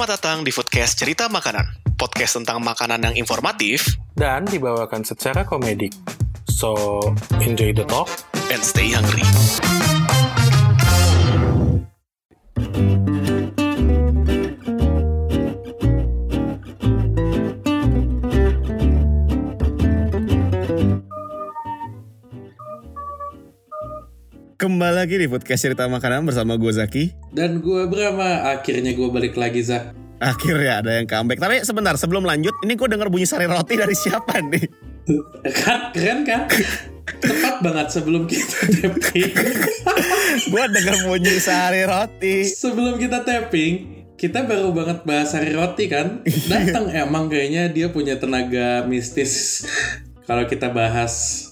Selamat datang di Foodcast Cerita Makanan, podcast tentang makanan yang informatif dan dibawakan secara komedik. So, enjoy the talk. and stay hungry. Kembali lagi di podcast cerita makanan bersama gue Zaki. Dan gue Brahma, akhirnya gue balik lagi Zak. Akhirnya ada yang comeback. Tapi sebentar sebelum lanjut, ini gue denger bunyi sari roti dari siapa nih? Kan keren kan? Tepat banget sebelum kita tapping. gue denger bunyi sari roti. sebelum kita tapping, kita baru banget bahas hari roti kan? Datang emang kayaknya dia punya tenaga mistis. Kalau kita bahas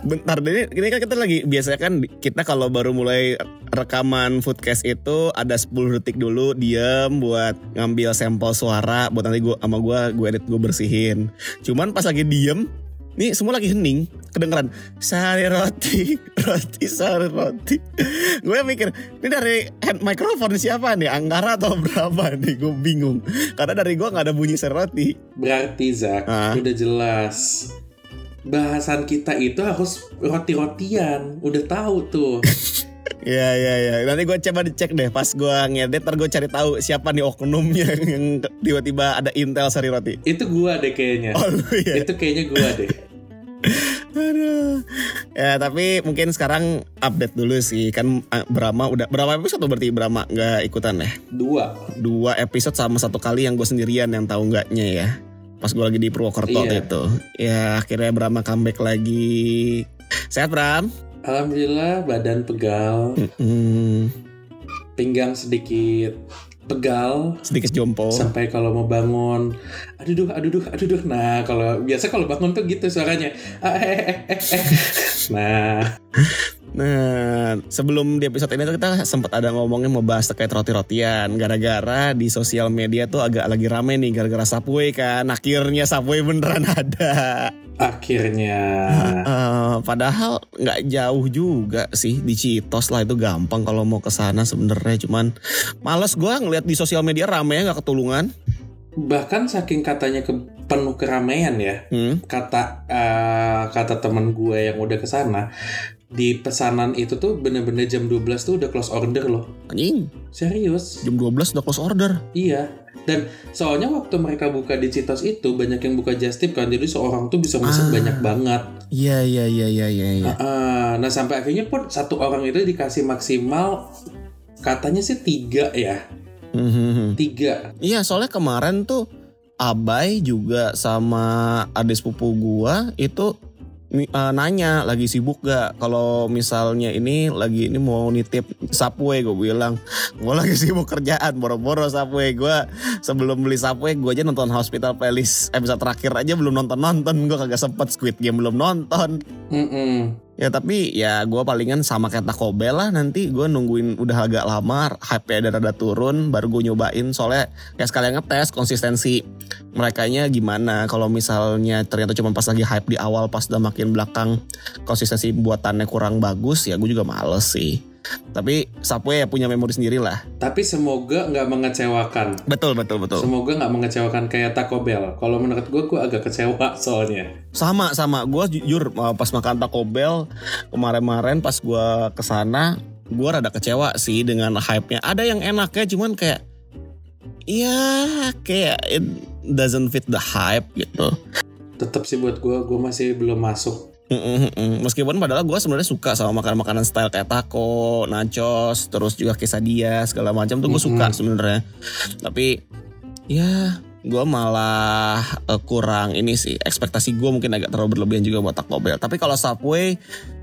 Bentar, ini, ini kan kita lagi biasanya kan kita kalau baru mulai rekaman foodcast itu ada 10 detik dulu diam buat ngambil sampel suara buat nanti gue sama gue gue edit gue bersihin. Cuman pas lagi diem Nih semua lagi hening Kedengeran Sari roti Roti sari roti Gue mikir Ini dari hand microphone siapa nih Anggara atau berapa nih Gue bingung Karena dari gue gak ada bunyi sari roti berarti Zak, Ah. udah jelas. Bahasan kita itu harus roti-rotian. Udah tahu tuh. Iya iya iya. Nanti gue coba dicek deh pas gue ngedit ntar gue cari tahu siapa nih oknumnya yang tiba-tiba ada intel sari roti. itu gua deh kayaknya. Oh lu ya. Itu kayaknya gua deh. Aduh. Ya tapi mungkin sekarang update dulu sih kan ah, Brahma udah berapa episode berarti Brahma nggak ikutan ya? Dua. Dua episode sama satu kali yang gue sendirian yang tahu nggaknya ya. Pas gue lagi di Purwokerto Iya. itu. Ya akhirnya Brahma comeback lagi. Sehat Bram? Alhamdulillah badan pegal, Hmm, pinggang sedikit pegal sedikit jompo. sampai kalau mau bangun aduh duh aduh duh aduh duh nah kalau biasa kalau bangun tuh gitu suaranya Ah, eh, eh, eh, eh. nah Nah, sebelum di episode ini tuh kita sempat ada ngomongin mau bahas terkait roti-rotian. Gara-gara di sosial media tuh agak lagi rame nih gara-gara Subway kan. Akhirnya Subway beneran ada. akhirnya Eh, padahal nggak jauh juga sih di Citos lah itu gampang kalau mau ke sana sebenarnya. Cuman males gua ngeliat di sosial media rame ya nggak ketulungan. bahkan saking katanya ke penuh keramaian ya Hmm. kata eh, kata teman gue yang udah ke sana di pesanan itu tuh bener-bener jam 12 tuh udah close order loh Anjing, serius jam 12 udah close order. Iya. Dan soalnya waktu mereka buka di Citos itu banyak yang buka just tip kan. Jadi seorang tuh bisa Ah. mesen banyak banget. Iya iya iya iya iya. iya. Ah, nah sampai akhirnya pun satu orang itu dikasih maksimal katanya sih tiga ya. Mhm. Tiga. Iya soalnya kemarin tuh Abai juga sama adik sepupu gua itu eh, nanya lagi sibuk gak? Kalau misalnya ini lagi ini mau nitip Subway gue bilang. Gue lagi sibuk kerjaan boro-boro Subway. Gue sebelum beli Subway gue aja nonton Hospital Playlist episode terakhir aja belum nonton-nonton. Gue kagak sempet Squid Game belum nonton. Mm-mm. Ya tapi ya gue palingan sama kayak Taco Bell lah nanti. Gue nungguin udah agak lama HP ada rada turun baru gue nyobain. Soalnya ya sekalian ngetes konsistensi merekanya gimana. Kalau misalnya ternyata cuma pas lagi hype di awal pas udah makin belakang konsistensi buatannya kurang bagus ya gue juga males sih tapi Subway ya punya memori sendiri lah Tapi semoga nggak mengecewakan. betul betul betul Semoga nggak mengecewakan kayak Taco Bell. Kalau menurut gue, gue agak kecewa soalnya. sama sama gue jujur uh, pas makan Taco Bell kemarin-kemarin pas gue ke sana gue rada kecewa sih dengan hype-nya ada yang enaknya cuman kayak ya kayak it doesn't fit the hype gitu Tetap sih buat gue, gue masih belum masuk. Meskipun padahal gue sebenarnya suka sama makanan-makanan style kayak taco, nachos, terus juga quesadilla segala macam tuh gue suka Mm-mm. sebenarnya. Tapi ya gue malah eh, kurang ini sih. Ekspektasi gue mungkin agak terlalu berlebihan juga buat Taco Bell. Tapi kalau Subway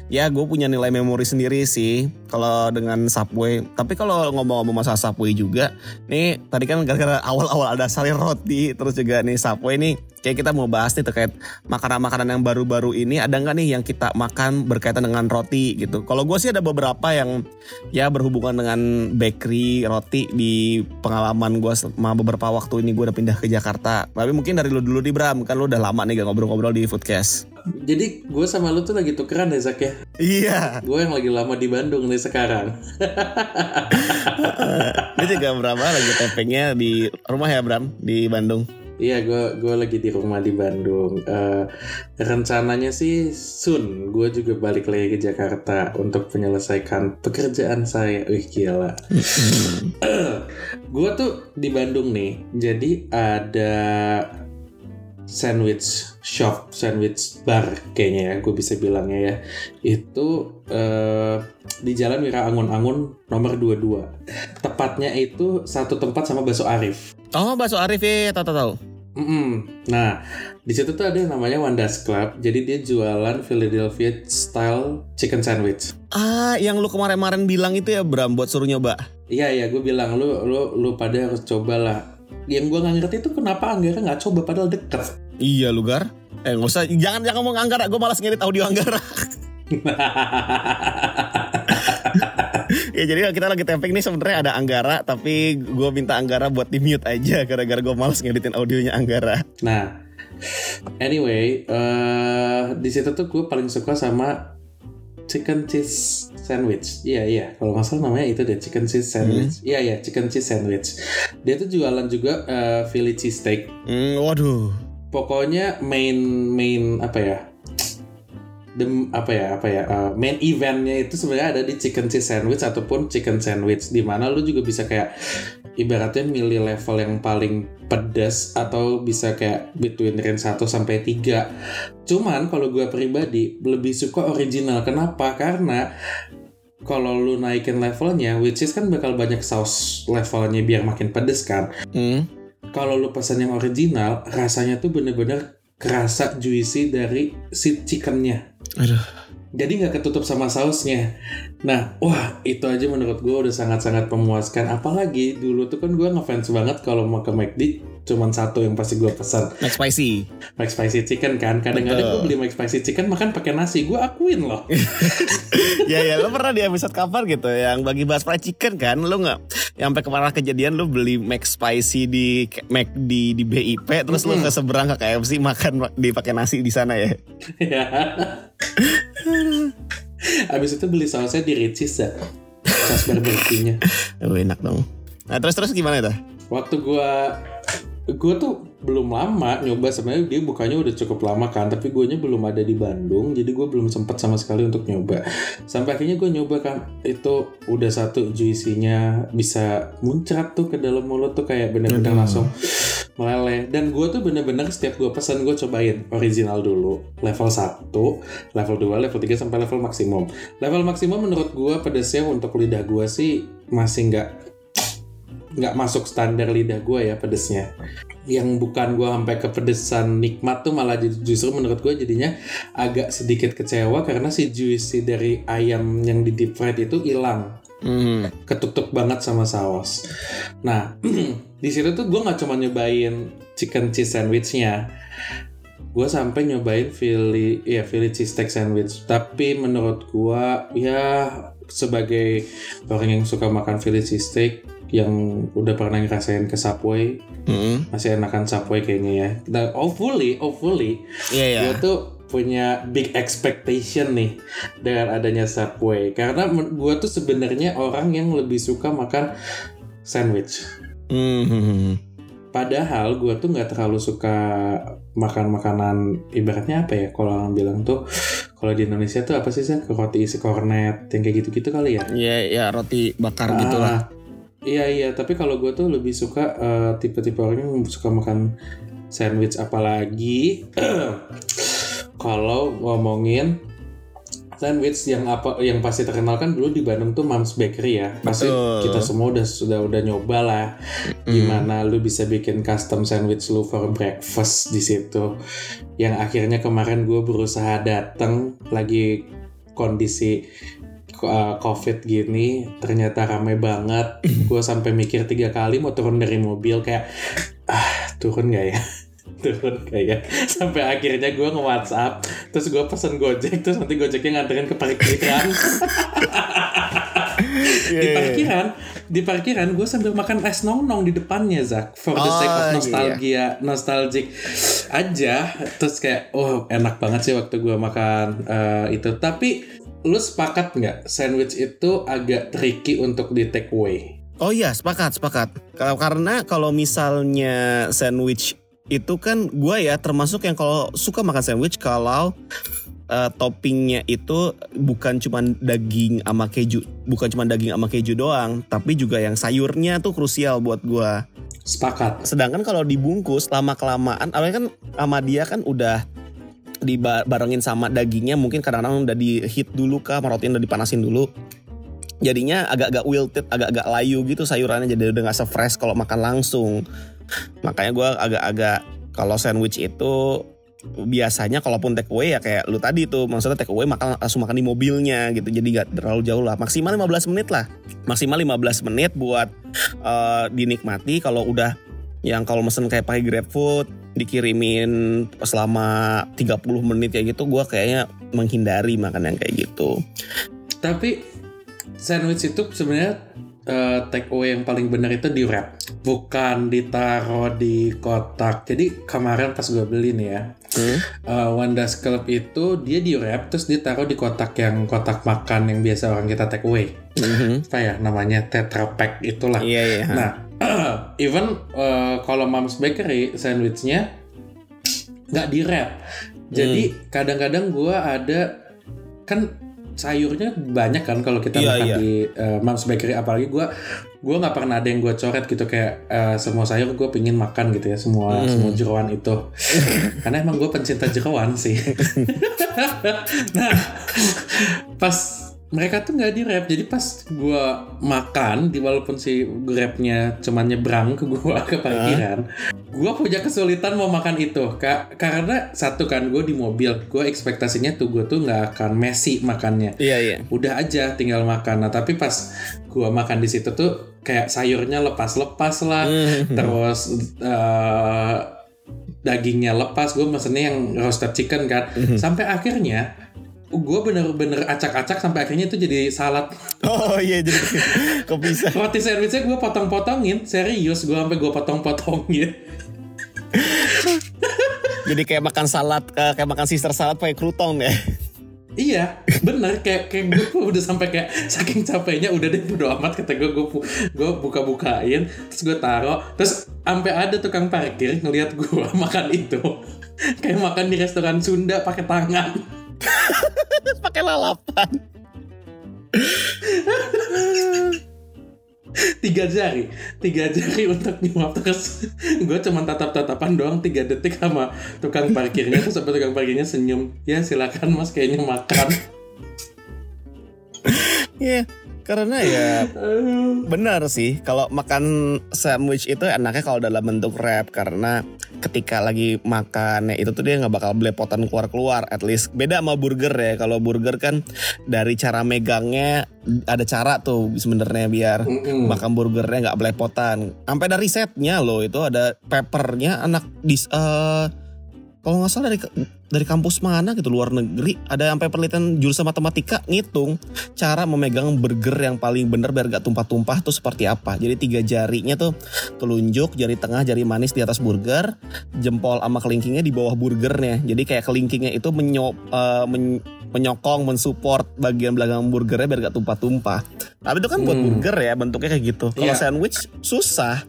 ya gue punya nilai memori sendiri sih. Kalau dengan Subway. Tapi kalau ngomong-ngomong masalah Subway juga nih tadi kan gara-gara awal-awal ada sari roti terus juga nih Subway nih kayak kita mau bahas nih terkait makanan-makanan yang baru-baru ini ada nggak nih yang kita makan berkaitan dengan roti gitu kalau gue sih ada beberapa yang ya berhubungan dengan bakery roti di pengalaman gue selama beberapa waktu ini gue udah pindah ke Jakarta tapi mungkin dari lu dulu di Bram kan lu udah lama nih gak ngobrol-ngobrol di Foodcast jadi gue sama lu tuh lagi tukeran ya Zak ya. Iya. Gue yang lagi lama di Bandung nih sekarang. Lu juga berapa lagi tappingnya di rumah ya Bram di Bandung? Iya, gue gue lagi di rumah di Bandung. Eh, rencananya sih soon gue juga balik lagi ke Jakarta untuk menyelesaikan pekerjaan saya. Wih gila. gue tuh di Bandung nih. Jadi ada sandwich shop, sandwich bar kayaknya ya, gue bisa bilangnya ya. Itu eh, di Jalan Wira Angun-Angun nomor 22. Tepatnya itu satu tempat sama Bakso Arif. Oh, bakso Arif ya, tahu tahu. Mm-mm. Nah, di situ tuh ada yang namanya Wanda's Club. Jadi dia jualan Philadelphia style chicken sandwich. Ah, yang lu kemarin-kemarin bilang itu ya Bram buat suruh nyoba. Iya ya, gue bilang lu lu lu pada harus cobalah. Yang gue nggak ngerti itu kenapa Anggara nggak coba padahal deket. Iya, Lugar. Eh, nggak usah, jangan jangan ngomong Anggara. Gue malas ngedit audio Anggara. ya jadi kita lagi tapping nih sebenarnya ada Anggara, tapi gue minta Anggara buat di mute aja gara-gara gue malas ngeditin audionya Anggara. nah, anyway, eh di situ tuh gue paling suka sama chicken cheese sandwich. Iya iya, kalau nggak salah namanya itu deh chicken cheese sandwich. Iya iya, chicken cheese sandwich. Dia tuh jualan juga eh, Philly cheese steak. Hmm, waduh. pokoknya main main apa ya dem apa ya apa ya uh, main eventnya itu sebenarnya ada di chicken cheese sandwich ataupun chicken sandwich di mana lu juga bisa kayak ibaratnya milih level yang paling pedas atau bisa kayak between range 1 sampai 3 cuman kalau gue pribadi lebih suka original. Kenapa? Karena kalau lu naikin levelnya which is kan bakal banyak saus levelnya biar makin pedes kan. Hmm. kalau lu pesan yang original rasanya tuh bener-bener kerasa juicy dari si chickennya Aduh. jadi nggak ketutup sama sausnya nah wah itu aja menurut gue udah sangat-sangat memuaskan. Apalagi dulu tuh kan gue ngefans banget kalau mau ke McD cuman satu yang pasti gue pesan. Mac spicy. McSpicy chicken kan. Kadang-kadang gue beli McSpicy chicken makan pakai nasi gue akuin loh. Ya ya lo pernah di episode kapan gitu yang bagi bahas fried chicken kan? Lo nggak yang sampai kemarin kejadian lo beli Mac spicy di Mac di di BIP terus lo ke seberang ke KFC makan dipakai nasi di sana ya? Ya abis itu beli sausnya di Ricis ya. Saus barbecue-nya. Oh, enak dong. Nah terus terus gimana itu? Waktu gua gue tuh belum lama nyoba sebenarnya dia bukanya udah cukup lama kan tapi guanya belum ada di Bandung jadi gue belum sempat sama sekali untuk nyoba. Sampai akhirnya gue nyoba kan itu udah satu juicy-nya bisa muncrat tuh ke dalam mulut tuh kayak bener-bener Aduh. langsung meleleh. Dan gue tuh bener-bener setiap gue pesan gue cobain original dulu level 1 level 2 level 3 sampai level maksimum. Level maksimum menurut gue pedesnya untuk lidah gue sih masih nggak nggak masuk standar lidah gue ya pedesnya yang bukan gue sampai kepedesan nikmat tuh malah ju- justru menurut gue jadinya agak sedikit kecewa karena si juicy dari ayam yang di deep fried itu hilang hmm. ketuk-tuk banget sama saus. Nah, di situ tuh gue nggak cuma nyobain chicken cheese sandwichnya, gue sampai nyobain Philly, ya Philly cheese steak sandwich. Tapi menurut gue ya sebagai orang yang suka makan Philly cheese steak yang udah pernah ngerasain ke Subway, Hmm. masih enakan Subway kayaknya ya. Nah, hopefully, hopefully iya ya gue tuh punya big expectation nih dengan adanya Subway karena gue tuh sebenarnya orang yang lebih suka makan sandwich Hmm. Padahal gue tuh nggak terlalu suka makan makanan ibaratnya apa ya kalau orang bilang tuh kalau di Indonesia tuh apa sih sih roti isi kornet yang kayak gitu-gitu kali ya? Iya ya roti bakar gitu lah Ah, Iya iya, tapi kalau gue tuh lebih suka eh, tipe-tipe orang yang suka makan sandwich apalagi. Kalau ngomongin sandwich yang apa yang pasti terkenal kan dulu di Bandung tuh Mams Bakery ya. Pasti Betul. kita semua udah sudah udah nyoba lah gimana lu bisa bikin custom sandwich lu for breakfast di situ. Yang akhirnya kemarin gue berusaha datang lagi kondisi uh, covid gini ternyata rame banget gue sampai mikir tiga kali mau turun dari mobil kayak ah turun gak ya turun ya sampai akhirnya gue nge WhatsApp terus gue pesen gojek terus nanti gojeknya nganterin ke parkiran. Iya, di parkiran di parkiran gue sambil makan es nong-nong di depannya Zak for the Oh, sake of iya. nostalgia nostalgic. Aja terus kayak oh enak banget sih waktu gue makan eh, itu. Tapi lu sepakat nggak sandwich itu agak tricky untuk di take away? Oh iya, sepakat, sepakat. Karena kalau misalnya sandwich itu kan gue ya termasuk yang kalau suka makan sandwich kalau eh, toppingnya itu bukan cuma daging sama keju, bukan cuma daging sama keju doang, tapi juga yang sayurnya tuh krusial buat gue. sepakat. Sedangkan kalau dibungkus lama kelamaan, awalnya kan sama dia kan udah dibarengin sama dagingnya mungkin kadang-kadang udah di heat dulu kah sama rotinya udah dipanasin dulu. Jadinya agak-agak wilted agak-agak layu gitu sayurannya jadi udah nggak se-fresh kalau makan langsung makanya gue agak-agak kalau sandwich itu biasanya kalaupun take away ya kayak lu tadi tuh maksudnya take away makan langsung makan di mobilnya gitu. Jadi nggak terlalu jauh lah. Maksimal 15 menit lah. Maksimal 15 menit buat eh, dinikmati kalau udah yang kalau mesen kayak pakai GrabFood dikirimin selama 30 menit kayak gitu gua kayaknya menghindari makan yang kayak gitu. Tapi sandwich itu sebenarnya eh, take away yang paling benar itu di wrap, bukan ditaruh di kotak. Jadi kemarin pas gue beli nih ya, Hmm? eh, Wanda's Club itu dia di wrap terus ditaruh di kotak yang kotak makan yang biasa orang kita take away. Mhm. Apa ya namanya tetra pack itulah. Iya iya. Nah, even eh, kalau Mom's Bakery sandwichnya nggak di wrap. Jadi Hmm. kadang-kadang gua ada kan sayurnya banyak kan kalau kita Iya, makan iya. di eh, Mom's Bakery apalagi gua gua nggak pernah ada yang gua coret gitu kayak eh, semua sayur gue pingin makan gitu ya semua Hmm. semua jeroan itu karena emang gue pencinta jeroan sih nah pas mereka tuh nggak di wrap jadi pas gua makan di walaupun si grabnya cuma nyebrang ke gua ke parkiran gua punya kesulitan mau makan itu Ka- karena satu kan gue di mobil. Gue ekspektasinya tuh gue tuh nggak akan messy makannya. Iya iya. udah aja tinggal makan. Nah tapi pas gua makan di situ tuh kayak sayurnya lepas-lepas lah. Mhm. terus eh, dagingnya lepas. Gue mesennya yang roasted chicken kan. Sampai akhirnya gue bener-bener acak-acak sampai akhirnya itu jadi salad Oh iya jadi kepisah. roti sandwichnya gue potong-potongin serius gue sampai gue potong-potongin Jadi kayak makan salad, eh, kayak makan sister salad pakai krutong ya. Iya, bener kayak kayak gue udah sampai kayak saking capeknya udah deh bodo amat kata gue gue gue buka-bukain terus gue taro terus sampai ada tukang parkir ngelihat gue makan itu kayak makan di restoran Sunda pakai tangan pakai lalapan. tiga jari. Tiga jari untuk nyuap. Terus gue cuma tatap-tatapan doang tiga detik sama tukang parkirnya. Terus sampai tukang parkirnya senyum. Ya silakan mas kayaknya makan. Iya, karena ya benar sih kalau makan sandwich itu enaknya kalau dalam bentuk wrap karena ketika lagi makan ya itu tuh dia nggak bakal belepotan keluar-keluar at least. Beda sama burger ya kalau burger kan dari cara megangnya ada cara tuh sebenarnya biar Mm-mm. makan burgernya nggak belepotan. Sampai dari setnya loh itu ada papernya anak dis eh, kalau nggak salah dari dari kampus mana gitu luar negeri ada sampai penelitian jurusan matematika ngitung cara memegang burger yang paling bener biar gak tumpah-tumpah tuh seperti apa. Jadi tiga jarinya tuh telunjuk jari tengah jari manis di atas burger jempol sama kelingkingnya di bawah burgernya. Jadi kayak kelingkingnya itu menyo, eh, men- menyokong mensupport bagian belakang burgernya biar gak tumpah-tumpah. Tapi itu kan buat Hmm. burger ya bentuknya kayak gitu. Kalau Iya. sandwich susah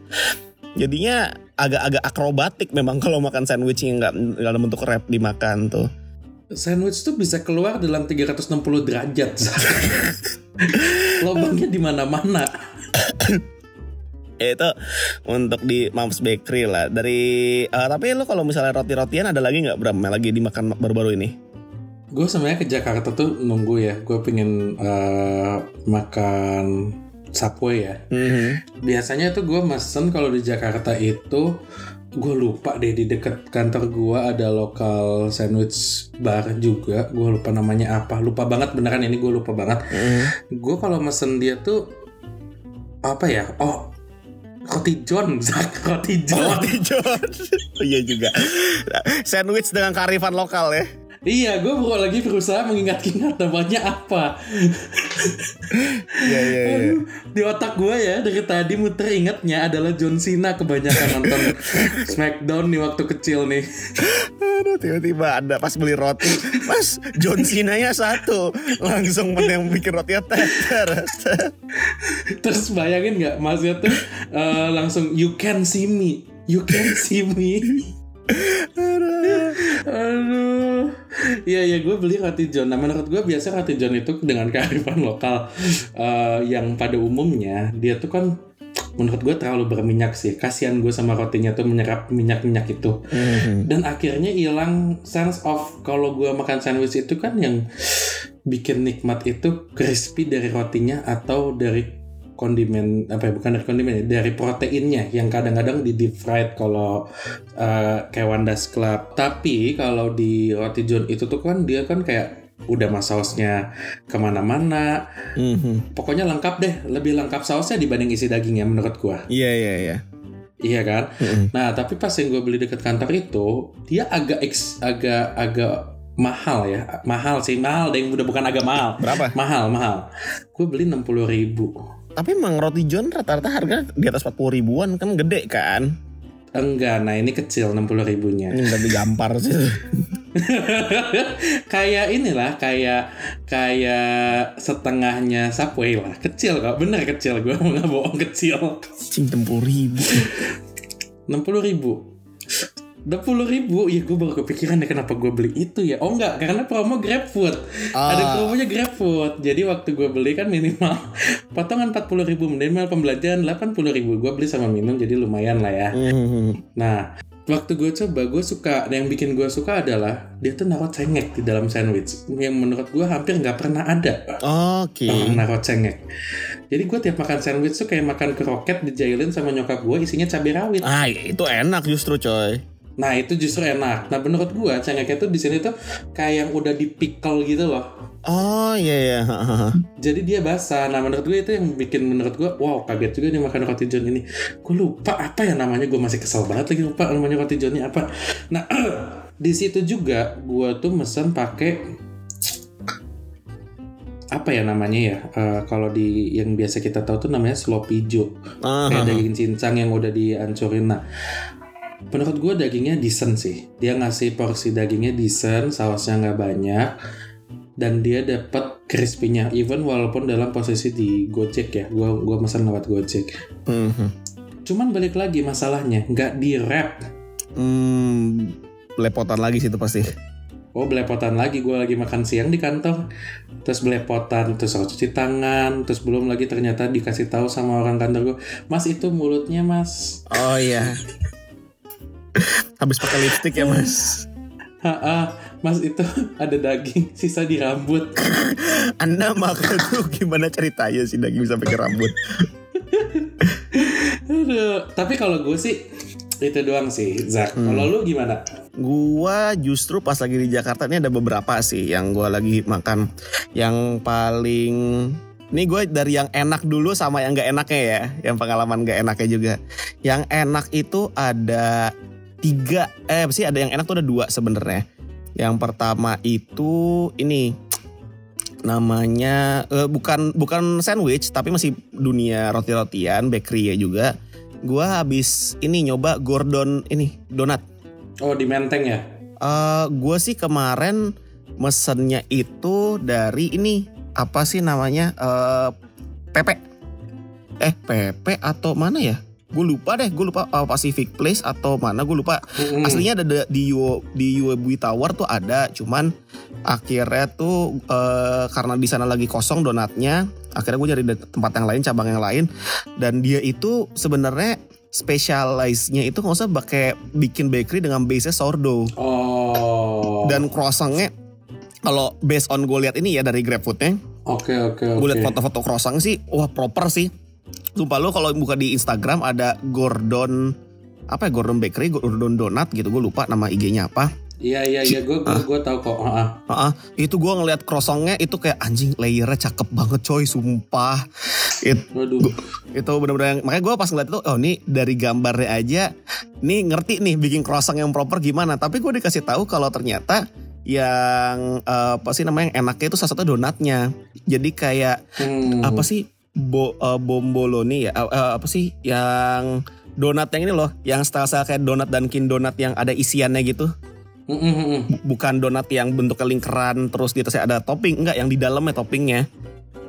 jadinya agak-agak akrobatik memang kalau makan sandwich yang nggak dalam bentuk wrap dimakan tuh Sandwich tuh bisa keluar dalam 360 derajat. Lobangnya di mana-mana. Ya, itu untuk di Mom's Bakery lah dari eh, tapi lu kalau misalnya roti-rotian ada lagi nggak Bram yang lagi dimakan baru-baru ini Gue sebenarnya ke Jakarta tuh nunggu ya. Gue pengen eh, makan Subway ya. Mhm. Biasanya tuh gue mesen kalau di Jakarta itu gue lupa deh di deket kantor gue ada lokal sandwich bar juga. Gue lupa namanya apa. Lupa banget beneran ini gue lupa banget. Mhm. Gue kalau mesen dia tuh apa ya? Oh roti John, Zak roti John. Roti John. Oh, iya juga. Sandwich dengan kearifan lokal ya. Iya, gue baru lagi berusaha mengingat-ingat namanya apa. Iya iya iya. Di otak gue ya dari tadi muter ingatnya adalah John Cena kebanyakan nonton Smackdown nih waktu kecil nih. Aduh tiba-tiba ada pas beli roti Mas John Cena nya satu Langsung yang bikin rotinya teter Terus bayangin nggak maksudnya tuh eh, langsung you can see me, you can see me. Aduh. Iya ya gue beli roti john. Nah menurut gue biasa roti john itu dengan kearifan lokal eh, yang pada umumnya dia tuh kan menurut gue terlalu berminyak sih. Kasihan gue sama rotinya tuh menyerap minyak-minyak itu. Dan akhirnya hilang sense of kalau gue makan sandwich itu kan yang bikin nikmat itu crispy dari rotinya atau dari kondimen apa ya bukan dari kondimen ya, dari proteinnya yang kadang-kadang di deep fried kalau uh, kayak Wanda's Club. Tapi kalau di roti john itu tuh kan dia kan kayak udah mas sausnya ke mana-mana. Mhm. pokoknya lengkap deh lebih lengkap sausnya dibanding isi dagingnya menurut gua. Iya iya iya. Iya kan? Mhm. nah tapi pas yang gue beli deket kantor itu dia agak ex, agak agak mahal ya. Mahal sih mahal deh udah bukan agak mahal. Berapa? mahal mahal. Gue beli 60 ribu Tapi emang roti John rata-rata harga di atas 40 ribuan kan gede kan? Enggak nah ini kecil 60 ribunya. Ini lebih gampar sih. Kayak inilah kayak kayak setengahnya Subway lah. Kecil kok bener kecil gue mau nggak bohong kecil. Cing 60 ribu. 60 ribu 60 ribu ya gue baru kepikiran ya kenapa gue beli itu ya oh enggak karena promo GrabFood Ah. ada promonya GrabFood jadi waktu gue beli kan minimal potongan 40 ribu minimal pembelajaran 80 ribu gue beli sama minum jadi lumayan lah ya Mhm. Nah, waktu gue coba, gue suka, yang bikin gue suka adalah dia tuh naruh cengek di dalam sandwich. Yang menurut gue hampir nggak pernah ada Oke orang naruh cengek. Jadi gue tiap makan sandwich tuh kayak makan kroket dijailin sama nyokap gue isinya cabai rawit. Ah itu enak justru coy Nah itu justru enak. Nah menurut gue cengeknya tuh di sini tuh kayak yang udah di pickle gitu loh. Oh iya iya Jadi dia basah. Nah menurut gue itu yang bikin menurut gue wow kaget juga nih makan roti john ini. Gue lupa apa ya namanya. Gue masih kesel banget lagi lupa namanya roti johnnya apa. Nah di situ juga gue tuh mesen pakai apa ya namanya ya Eh, kalau di yang biasa kita tahu tuh namanya sloppy joe Ah, kayak daging cincang yang udah dihancurin nah menurut gue dagingnya decent sih. Dia ngasih porsi dagingnya decent sausnya nggak banyak dan dia dapat crispy-nya. Even walaupun dalam posisi di Gojek ya gua gua pesan lewat Gojek. Mhm. cuman balik lagi masalahnya nggak di wrap Hmm, belepotan lagi sih itu pasti. oh belepotan lagi. Gua lagi makan siang di kantor. Terus belepotan terus harus cuci tangan terus belum lagi ternyata dikasih tahu sama orang kantor gue mas itu mulutnya mas. Oh iya. Habis pakai lipstick ya mas. Ha, mas itu ada daging sisa di rambut Anda makan tuh gimana ceritanya sih daging bisa pakai rambut? Aduh, tapi kalau gue sih itu doang sih, Zak. Hmm. Kalau lu gimana? Gua justru pas lagi di Jakarta ini ada beberapa sih yang gua lagi makan. Yang paling ini gue dari yang enak dulu sama yang gak enaknya ya, yang pengalaman gak enaknya juga. Yang enak itu ada tiga, eh sih ada yang enak tuh ada dua sebenarnya. Yang pertama itu ini namanya eh, bukan bukan sandwich tapi masih dunia roti-rotian, bakery ya juga. Gua habis ini nyoba Gordon ini donat. Oh, di Menteng ya? Eh gue sih kemarin mesennya itu dari ini apa sih namanya eh Pepe. Eh Pepe atau mana ya? Gue lupa deh, gue lupa eh, Pacific Place atau mana gue lupa. Mm-mm. Aslinya ada de- di Yu- di Uebi Tower tuh ada, cuman akhirnya tuh eh, karena di sana lagi kosong donatnya, akhirnya gue nyari tempat yang lain, cabang yang lain, dan dia itu sebenarnya specialize-nya itu nggak usah pakai bikin bakery dengan base sourdough Oh. dan croissantnya kalau based on gue lihat ini ya dari GrabFoodnya, Oke, oke, oke. gue lihat foto-foto croissant sih, wah proper sih. Sumpah lo kalau buka di Instagram ada Gordon apa ya Gordon Bakery, Gordon Donat gitu, gue lupa nama IG-nya apa. Iya, iya, iya, gue gue gue tahu kok. Ah, ah. Ah, itu gue ngeliat croissantnya itu kayak anjing layernya cakep banget coy, sumpah. It, Waduh. itu bener-bener yang- makanya gue pas ngeliat itu oh ini dari gambarnya aja nih ngerti nih bikin croissant yang proper gimana tapi gue dikasih tahu kalau ternyata yang eh, apa sih namanya yang enaknya itu salah satu donatnya. Jadi kayak Hmm. apa sih bo, eh, bomboloni ya Eh, eh, apa sih yang donat yang ini loh yang style-style kayak donat Dunkin donat yang ada isiannya gitu. Bu- bukan donat yang bentuknya lingkaran terus di atasnya ada topping enggak yang di dalamnya toppingnya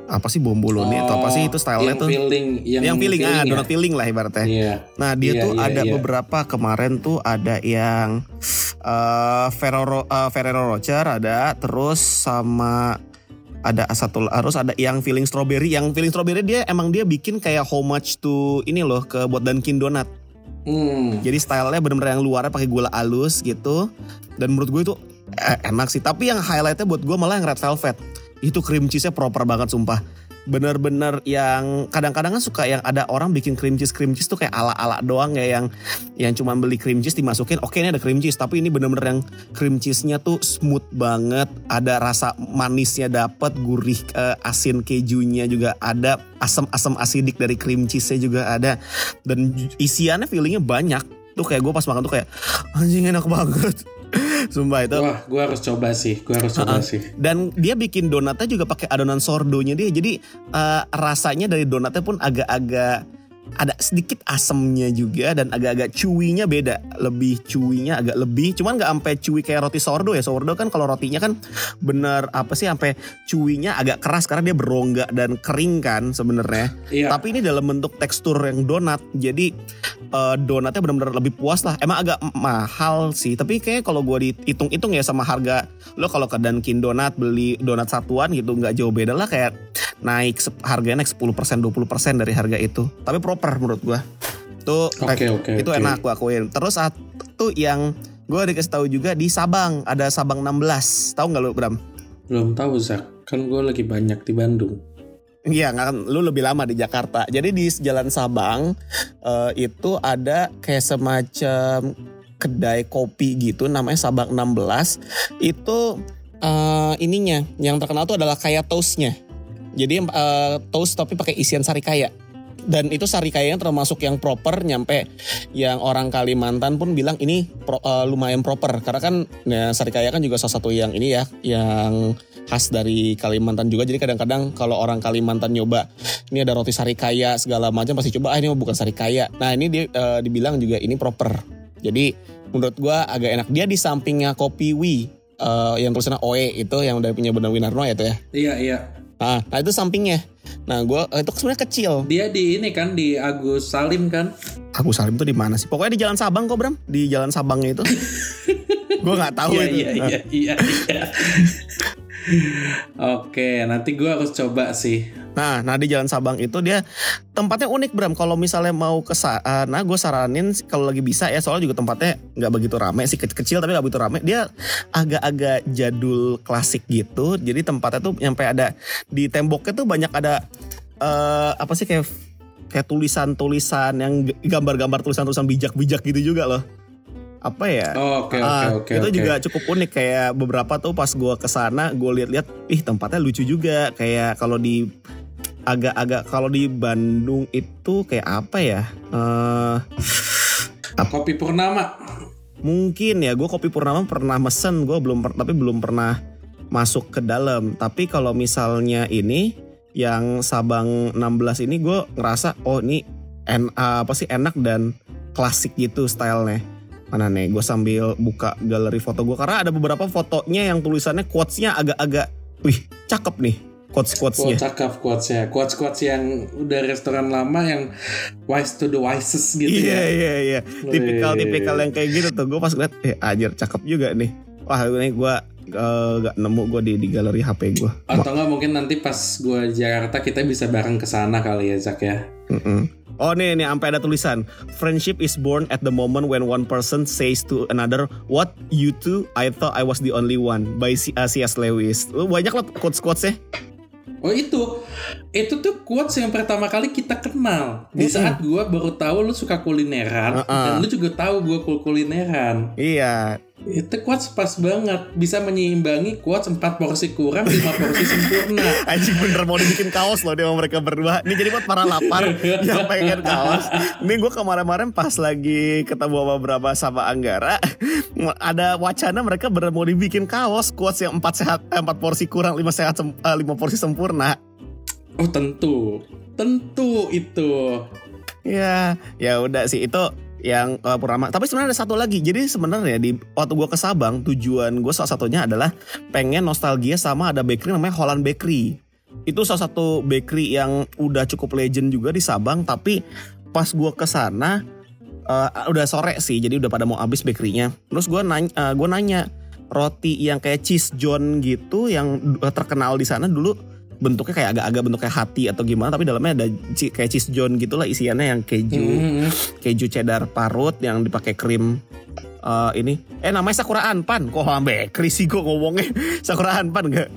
apa sih bomboloni atau apa sih itu stylenya yang tuh Filling, yang, yang filling, ah ya? donat filling lah ibaratnya Iya. Nah dia Iya, tuh iya, ada iya. beberapa kemarin tuh ada yang eh Ferrero eh, Ferrero Rocher ada terus sama ada satu harus ada yang filling strawberry yang filling strawberry dia emang dia bikin kayak how much to ini loh ke buat Dunkin Donat Hmm. jadi stylenya bener-bener yang luarnya pakai gula halus gitu. Dan menurut gue itu eh, enak sih. Tapi yang highlightnya buat gue malah yang red velvet. Itu cream cheese-nya proper banget sumpah bener-bener yang kadang-kadang kan suka yang ada orang bikin cream cheese cream cheese tuh kayak ala-ala doang ya yang yang cuman beli cream cheese dimasukin oke ini ada cream cheese tapi ini bener-bener yang cream cheese-nya tuh smooth banget ada rasa manisnya dapet gurih eh, asin kejunya juga ada asam-asam asidik dari cream cheese-nya juga ada dan isiannya feelingnya banyak. Tuh kayak gue pas makan tuh kayak anjing enak banget sumpah itu Wah, gue harus coba sih. Gue harus coba sih. dan dia bikin donatnya juga pakai adonan sordonya dia jadi eh, rasanya dari donatnya pun agak-agak ada sedikit asemnya juga dan agak-agak chewy-nya beda. Lebih chewy-nya agak lebih cuman nggak sampai chewy kayak roti sourdough ya. Sourdough kan kalau rotinya kan bener apa sih sampai chewy-nya agak keras karena dia berongga dan kering kan sebenarnya. Iya. tapi ini dalam bentuk tekstur yang donat jadi eh, donatnya benar-benar lebih puas lah. Emang agak mahal sih tapi kayak kalau gue dihitung-hitung ya sama harga lo kalau ke Dunkin Donat beli donat satuan gitu nggak jauh beda lah kayak naik harganya naik 10% 20% dari harga itu. Tapi proper menurut gue tuh Oke, oke, itu oke. enak gue akuin terus satu yang gue dikasih tahu juga di Sabang ada Sabang 16 tahu nggak lo Bram Belum tahu Zak. Kan gue lagi banyak di Bandung. Iya, kan lu lebih lama di Jakarta. Jadi di Jalan Sabang eh, itu ada kayak semacam kedai kopi gitu namanya Sabang 16. Itu eh, ininya yang terkenal tuh adalah kaya toastnya. Jadi eh, toast tapi pakai isian sari kaya. Dan itu sari kayanya termasuk yang proper nyampe yang orang Kalimantan pun bilang ini pro- eh, lumayan proper. Karena kan ya, sari kaya kan juga salah satu yang ini ya yang khas dari Kalimantan juga. Jadi kadang-kadang kalau orang Kalimantan nyoba ini ada roti sari kaya segala macam pasti coba ah ini bukan sari kaya. Nah ini dia eh, dibilang juga ini proper. Jadi menurut gua agak enak. Dia di sampingnya kopi Wi eh, yang tulisannya OE itu yang dari punya Benar Winarno ya tuh ya? Iya, iya. nah, nah itu sampingnya nah gua eh, itu sebenarnya kecil Dia di ini kan di Agus Salim kan. Agus Salim tuh di mana sih pokoknya di Jalan Sabang kok Bram di Jalan Sabangnya itu gua nggak tahu Iya, itu iya, iya, iya, iya. Oke, nanti gue harus coba sih. Nah, nah di Jalan Sabang itu dia tempatnya unik Bram. Kalau misalnya mau ke sana, gue saranin kalau lagi bisa ya, soalnya juga tempatnya nggak begitu rame sih kecil, tapi nggak begitu rame. Dia agak-agak jadul klasik gitu. Jadi tempatnya tuh nyampe ada di temboknya tuh banyak ada eh apa sih kayak kayak tulisan-tulisan yang gambar-gambar tulisan-tulisan bijak-bijak gitu juga loh. Apa ya? Oh, Oke, Ah, oke, oke. itu oke. juga cukup unik kayak beberapa tuh pas gua ke sana gue lihat-lihat ih tempatnya lucu juga kayak kalau di agak-agak kalau di Bandung itu kayak apa ya? Eh Kopi Purnama. mungkin ya gue kopi purnama pernah mesen gue belum per- tapi belum pernah masuk ke dalam. Tapi kalau misalnya ini yang Sabang 16 ini gue ngerasa oh ini en apa sih enak dan klasik gitu stylenya. Mana nih gue sambil buka galeri foto gue karena ada beberapa fotonya yang tulisannya quotesnya agak-agak wih cakep nih quotes Quotes quotesnya cakep quotesnya. Quotes quotes yang udah restoran lama yang wise to the wisest gitu iya ya. iya iya tipikal tipikal yang kayak gitu tuh gue pas ngeliat eh ajar cakep juga nih wah ini gue eh, gak nemu gue di di galeri HP gue Atau enggak mungkin nanti pas gue Jakarta kita bisa bareng ke sana kali ya Zak ya. Oh nih nih sampai ada tulisan friendship is born at the moment when one person says to another what you two I thought I was the only one by C- uh, C.S. Lewis. Banyak lah quotes quotesnya. Oh itu, itu tuh quotes yang pertama kali kita kenal. Di saat gue baru tahu lu suka kulineran, Uh-uh. dan lu juga tahu gue kulineran. Iya. Itu quotes pas banget, bisa menyeimbangi quotes 4 porsi kurang, 5 porsi sempurna. Anjing bener mau dibikin kaos loh dia sama mereka berdua. Ini jadi buat para lapar yang pengen kaos. Ini gue kemarin-kemarin pas lagi ketemu sama beberapa sama Anggara ada wacana mereka bener mau dibikin kaos quotes yang empat sehat eh, empat porsi kurang lima sehat eh, lima porsi sempurna Oh tentu, tentu itu. ya ya udah sih itu yang uh, Purnama. Tapi sebenarnya ada satu lagi. Jadi sebenarnya di waktu gue ke Sabang tujuan gue salah satunya adalah pengen nostalgia sama ada bakery namanya Holland Bakery. Itu salah satu bakery yang udah cukup legend juga di Sabang tapi pas gue ke sana uh, udah sore sih jadi udah pada mau habis bakerynya. Terus gue nanya uh, gue nanya roti yang kayak cheese john gitu yang terkenal di sana dulu bentuknya kayak agak-agak bentuknya hati atau gimana tapi dalamnya ada kayak cheese john gitulah isiannya yang keju Hmm. keju cheddar parut yang dipakai krim eh, ini eh namanya sakura anpan kok bakery sih gue ngomongnya sakura anpan enggak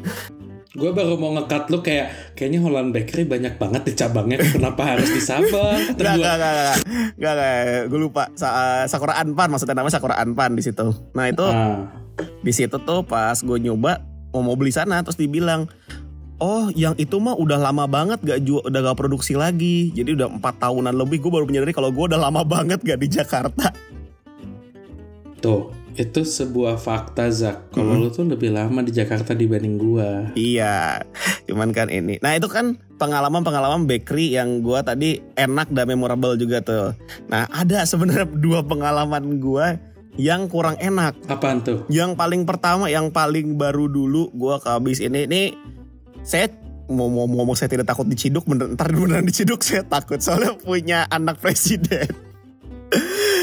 Gue baru mau ngekat lu kayak kayaknya Holland Bakery banyak banget di cabangnya. Kenapa harus di Sabang? Gua, enggak, enggak, enggak, enggak, enggak. gue lupa. Sa- eh, Sakura Anpan maksudnya namanya Sakura Anpan di situ. Nah itu Ah, di situ tuh pas gue nyoba mau mau beli sana terus dibilang Oh yang itu mah udah lama banget gak jual udah gak produksi lagi jadi udah empat tahunan lebih gue baru menyadari kalau gue udah lama banget gak di Jakarta tuh, itu sebuah fakta Zak. Kalau lu tuh lebih lama di Jakarta dibanding gua. Iya, cuman kan ini. Nah itu kan pengalaman-pengalaman bakery yang gua tadi enak dan memorable juga tuh. Nah ada sebenarnya dua pengalaman gua yang kurang enak. Apaan tuh? Yang paling pertama, yang paling baru dulu gua kehabis ini, ini saya mau mau mau ngomong saya tidak takut diciduk, bener, ntar beneran diciduk saya takut soalnya punya anak presiden.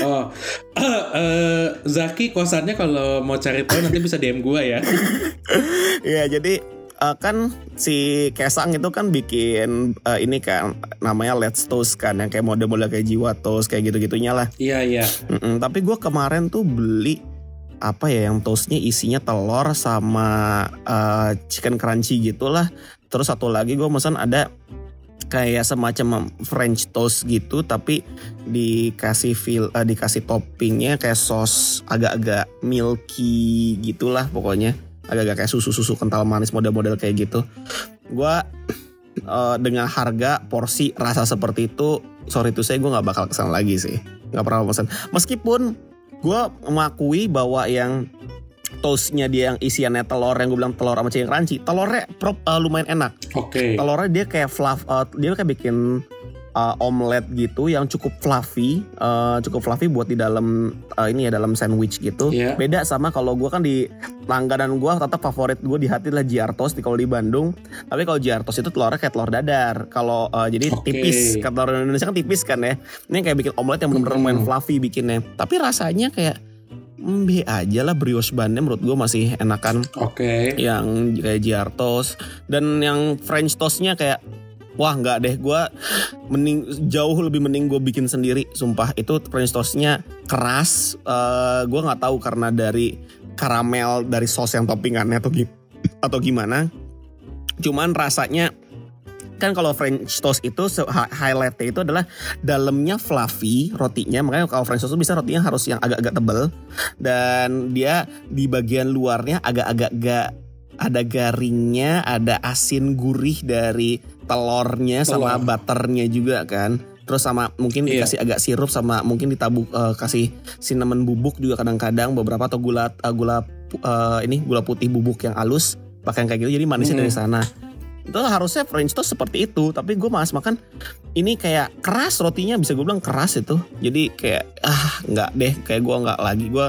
Oh, eh, Zaki kosannya kalau mau cari tahu nanti bisa DM gua ya. Iya jadi eh, kan si Kesang itu kan bikin eh, ini kan namanya Let's Toast kan yang kayak model-model kayak Jiwa Toast kayak gitu-gitunya lah. Iya iya. Mm-mm, tapi gue kemarin tuh beli apa ya yang toastnya isinya telur sama eh, chicken crunchy gitulah. Terus satu lagi gue pesan ada kayak semacam French toast gitu tapi dikasih feel eh, dikasih toppingnya kayak sos agak-agak milky gitulah pokoknya agak-agak kayak susu-susu kental manis model-model kayak gitu. Gua eh, dengan harga porsi rasa seperti itu sorry tuh saya gue nggak bakal ke sana lagi sih nggak pernah pesan meskipun gue mengakui bahwa yang toastnya dia yang isiannya telur yang gue bilang telur sama chicken crunchy telurnya prop, eh, lumayan enak Oke. telurnya dia kayak fluff eh, dia kayak bikin eh, omelet gitu yang cukup fluffy eh, cukup fluffy buat di dalam eh, ini ya dalam sandwich gitu Iya. beda sama kalau gue kan di langganan gue tetap favorit gue di hati lah Toast di kalau di Bandung tapi kalau Toast itu telurnya kayak telur dadar kalau eh, jadi Oke. tipis kalau telur Indonesia kan tipis kan ya ini kayak bikin omelet yang bener-bener Hmm. main fluffy bikinnya tapi rasanya kayak mm, B aja lah brioche bannya menurut gue masih enakan Oke. yang kayak toast dan yang French toastnya kayak wah nggak deh gue mending jauh lebih mending gue bikin sendiri sumpah. Itu French keras Eh gue nggak tahu karena dari karamel dari sos yang toppingannya atau atau gimana. Cuman rasanya kan kalau French toast itu highlightnya itu adalah dalamnya fluffy rotinya. Makanya kalau French toast itu bisa rotinya harus yang agak-agak tebel. Dan dia di bagian luarnya agak-agak gak ada garingnya, ada asin gurih dari telurnya sama Telur. butternya juga kan. Terus sama mungkin Iya. dikasih agak sirup sama mungkin ditabuk eh, kasih cinnamon bubuk juga kadang-kadang beberapa atau gula eh, gula eh, ini gula putih bubuk yang halus pakai yang kayak gitu jadi manisnya Mm. dari sana. Itu harusnya French toast seperti itu, tapi gue malas makan ini kayak keras rotinya bisa gue bilang keras itu. Jadi kayak ah nggak deh, kayak gue nggak lagi gue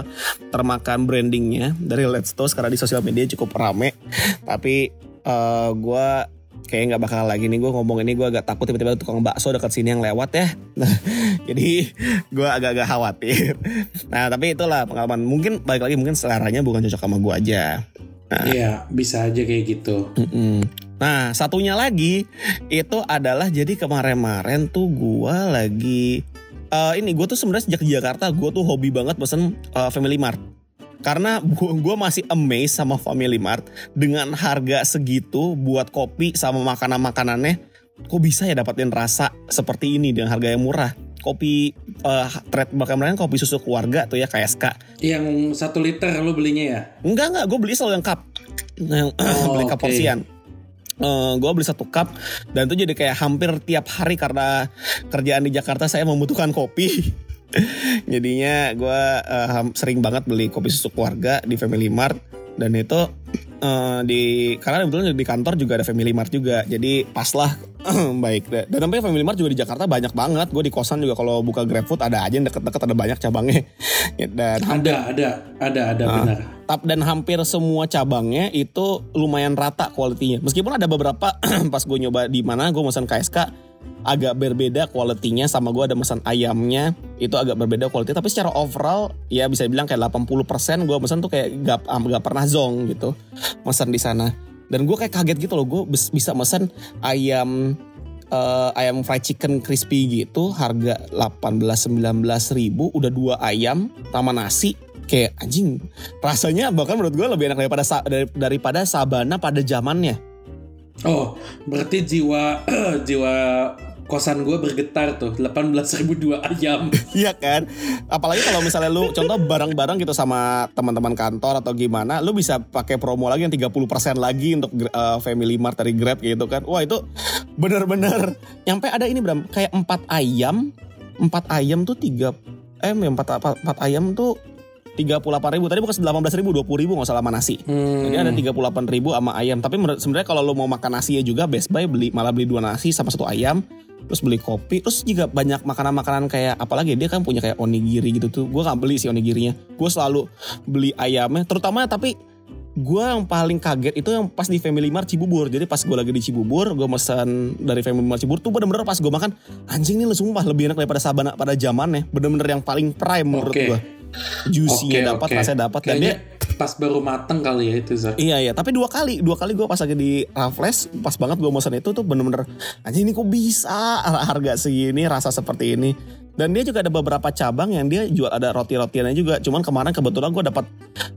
termakan brandingnya dari Let's Toast karena di sosial media cukup rame. Tapi eh gue kayak nggak bakal lagi nih gue ngomong ini gue agak takut tiba-tiba tukang bakso dekat sini yang lewat ya. Nah, jadi gue agak-agak khawatir. Nah tapi itulah pengalaman. Mungkin balik lagi mungkin seleranya bukan cocok sama gue aja. Iya, bisa aja kayak gitu. Mm-mm. Nah satunya lagi itu adalah jadi kemarin-marin tuh gua lagi eh, ini gue tuh sebenarnya sejak di Jakarta gue tuh hobi banget pesen eh, Family Mart karena gue masih amazed sama Family Mart dengan harga segitu buat kopi sama makanan-makanannya kok bisa ya dapetin rasa seperti ini dengan harga yang murah kopi eh trade bahkan kemarin kopi susu keluarga tuh ya KSK Yang satu liter lu belinya ya? Enggak enggak, gue beli selalu yang cup, yang Oh, beli cup oke. porsian. gue beli satu cup dan itu jadi kayak hampir tiap hari karena kerjaan di Jakarta saya membutuhkan kopi. Jadinya gue sering banget beli kopi susu keluarga di Family Mart dan itu eh, di karena kebetulan di kantor juga ada Family Mart juga. Jadi pas lah baik deh. Dan sampai Family Mart juga di Jakarta banyak banget. Gue di kosan juga kalau buka GrabFood ada aja yang deket-deket ada banyak cabangnya. dan Ada, ada, ada, ada Ah. benar. Tap- dan hampir semua cabangnya itu lumayan rata kualitinya. Meskipun ada beberapa pas gue nyoba di mana gue pesan KSK agak berbeda kualitinya sama gue ada pesan ayamnya itu agak berbeda kualiti tapi secara overall ya bisa dibilang kayak 80% gue pesan tuh kayak gak, gak pernah zong gitu pesan di sana. Dan gue kayak kaget gitu loh gue bis- bisa pesan ayam eh, ayam fried chicken crispy gitu harga 18-19 ribu udah dua ayam sama nasi kayak anjing. Rasanya bahkan menurut gue lebih enak daripada daripada sabana pada zamannya Oh, berarti jiwa jiwa kosan gue bergetar tuh 18.000 dua ayam. Iya kan? Apalagi kalau misalnya lu contoh barang-barang gitu sama teman-teman kantor atau gimana, lu bisa pakai promo lagi yang 30% lagi untuk uh, Family Mart dari Grab gitu kan. Wah, itu bener-bener nyampe ada ini Bram, kayak 4 ayam, 4 ayam tuh 3 eh 4, 4, ayam tuh 38 ribu tadi bukan 18 ribu 20 ribu nggak salah sama nasi. Hmm. jadi ada 38 ribu sama ayam. Tapi sebenarnya kalau lo mau makan nasi ya juga Best Buy beli malah beli dua nasi sama satu ayam terus beli kopi terus juga banyak makanan-makanan kayak apalagi dia kan punya kayak onigiri gitu tuh. Gue nggak beli sih onigirinya. Gue selalu beli ayamnya terutama tapi gue yang paling kaget itu yang pas di Family Mart Cibubur. Jadi pas gue lagi di Cibubur gue pesan dari Family Mart Cibubur tuh bener-bener pas gue makan anjing ini sumpah lebih enak daripada sabana pada zamannya. Bener-bener yang paling prime menurut Oke. gue juicy-nya dapat oke. rasanya dapat dan dia pas baru mateng kali ya itu Zak. Iya iya, tapi dua kali, dua kali gue pas lagi di Raffles, pas banget gue pesan itu tuh bener-bener anjing ini kok bisa harga segini, rasa seperti ini. Dan dia juga ada beberapa cabang yang dia jual ada roti-rotiannya juga. Cuman kemarin kebetulan gue dapat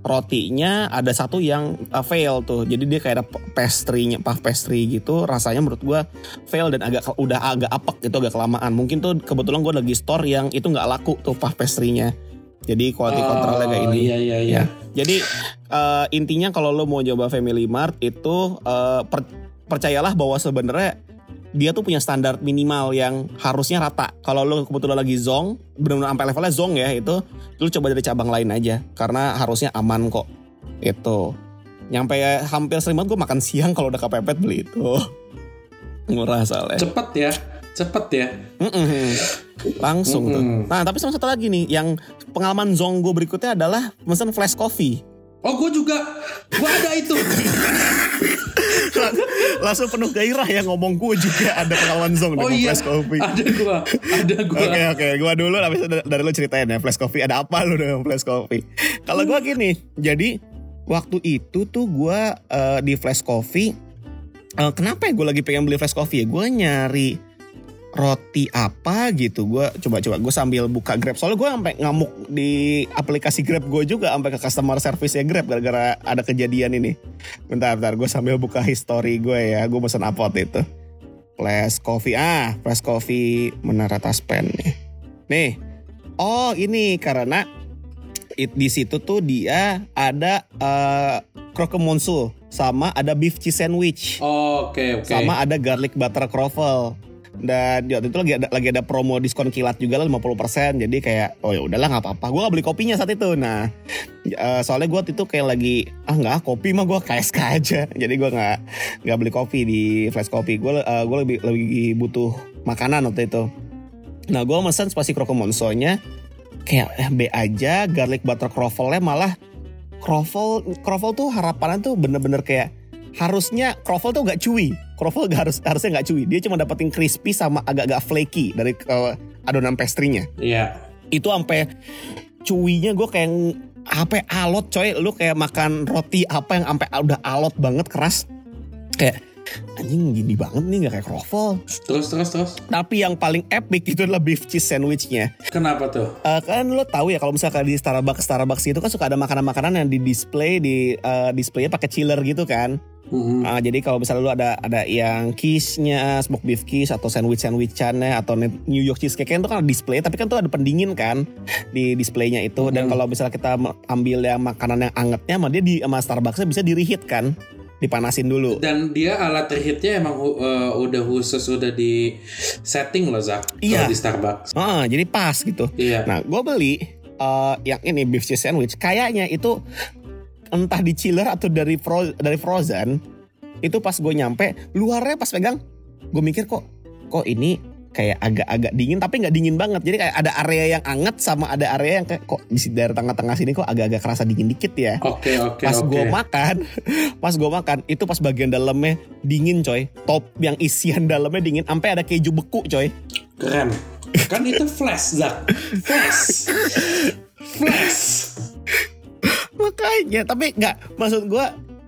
rotinya ada satu yang uh, fail tuh. Jadi dia kayak ada pastry-nya, puff pastry gitu. Rasanya menurut gue fail dan agak udah agak apek itu agak kelamaan. Mungkin tuh kebetulan gue lagi store yang itu nggak laku tuh puff pastry-nya. Jadi quality controlnya kayak Oh, ini. Iya iya iya. Ya. Jadi eh, intinya kalau lo mau coba Family Mart itu eh, per- percayalah bahwa sebenarnya dia tuh punya standar minimal yang harusnya rata. Kalau lo kebetulan lagi zong, benar-benar sampai levelnya zong ya itu, lo coba dari cabang lain aja karena harusnya aman kok. Itu. Nyampe hampir sering banget gue makan siang kalau udah kepepet beli itu. Murah soalnya. Cepet ya. Cepet ya. Mm-mm. Langsung tuh. Mm-mm. Nah tapi sama satu lagi nih, yang pengalaman zong gue berikutnya adalah pesan flash coffee. Oh gue juga. Gue ada itu. langsung penuh gairah ya ngomong gue juga ada pengalaman zong Oh iya. flash coffee. Ada gue. Ada gue. Oke oke, gue dulu habis dari lo ceritain ya flash coffee ada apa lo dengan flash coffee? Kalau gue gini, jadi waktu itu tuh gue eh, di flash coffee, eh, kenapa ya gue lagi pengen beli flash coffee ya? Gue nyari roti apa gitu. Gue coba-coba gue sambil buka grab. Soalnya gue sampai ngamuk di aplikasi grab gue juga sampai ke customer service ya grab gara-gara ada kejadian ini. Bentar bentar gue sambil buka history gue ya. Gue pesan apa waktu itu? Flash coffee. Ah flash coffee menara taspen nih. Nih. Oh ini karena it, di situ tuh dia ada uh, croque-monsieur sama ada beef cheese sandwich. Oke oke. sama ada garlic butter croffle dan di waktu itu lagi ada lagi ada promo diskon kilat juga lah 50% jadi kayak oh ya udahlah nggak apa-apa. Gue gak beli kopinya saat itu. Nah eh, soalnya gue waktu itu kayak lagi ah nggak kopi mah gue KSK aja. Jadi gue nggak nggak beli kopi di flash kopi. Gue gue lebih lebih butuh makanan waktu itu. Nah gue mesen spasi croque-monsieurnya kayak eh, B aja garlic butter croffle-nya malah croffle croffle tuh harapannya tuh bener-bener kayak harusnya croffle tuh gak chewy. Croffle gak harus harusnya gak chewy. Dia cuma dapetin crispy sama agak-agak flaky dari uh, adonan pastry-nya. Iya. Itu sampai chewy-nya gue kayak apa alot coy. Lu kayak makan roti apa yang sampai udah alot banget keras. Kayak anjing gini banget nih gak kayak croffle. Terus terus terus. Tapi yang paling epic itu adalah beef cheese sandwich-nya. Kenapa tuh? Eh, kan lo tahu ya kalau misalkan di Starbucks Starbucks itu kan suka ada makanan-makanan yang di display di eh, displaynya pakai chiller gitu kan. Mhm. Ah, jadi kalau misalnya lu ada ada yang cheese-nya, smoked beef cheese atau sandwich sandwichannya atau New York cheesecake itu kan ada display, tapi kan tuh ada pendingin kan di displaynya itu. Dan Hmm. kalau misalnya kita ambil yang makanan yang angetnya, mah dia di sama Starbucksnya bisa di reheat kan. dipanasin dulu. Dan dia alat reheatnya emang uh, udah khusus udah di setting loh Zak. Iya. Di Starbucks. Ah, jadi pas gitu. Iya. Nah, gue beli eh, yang ini beef cheese sandwich. Kayaknya itu entah di chiller atau dari fro dari frozen. Itu pas gue nyampe, luarnya pas pegang, gue mikir kok kok ini kayak agak-agak dingin tapi nggak dingin banget. Jadi kayak ada area yang anget sama ada area yang kayak kok di dari tengah-tengah sini kok agak-agak kerasa dingin dikit ya. Oke oke Pas oke. gue makan, pas gue makan itu pas bagian dalamnya dingin coy. Top yang isian dalamnya dingin, sampai ada keju beku coy. Keren. Kan itu flash Zak. Flash. Flash. Makanya, tapi nggak maksud gue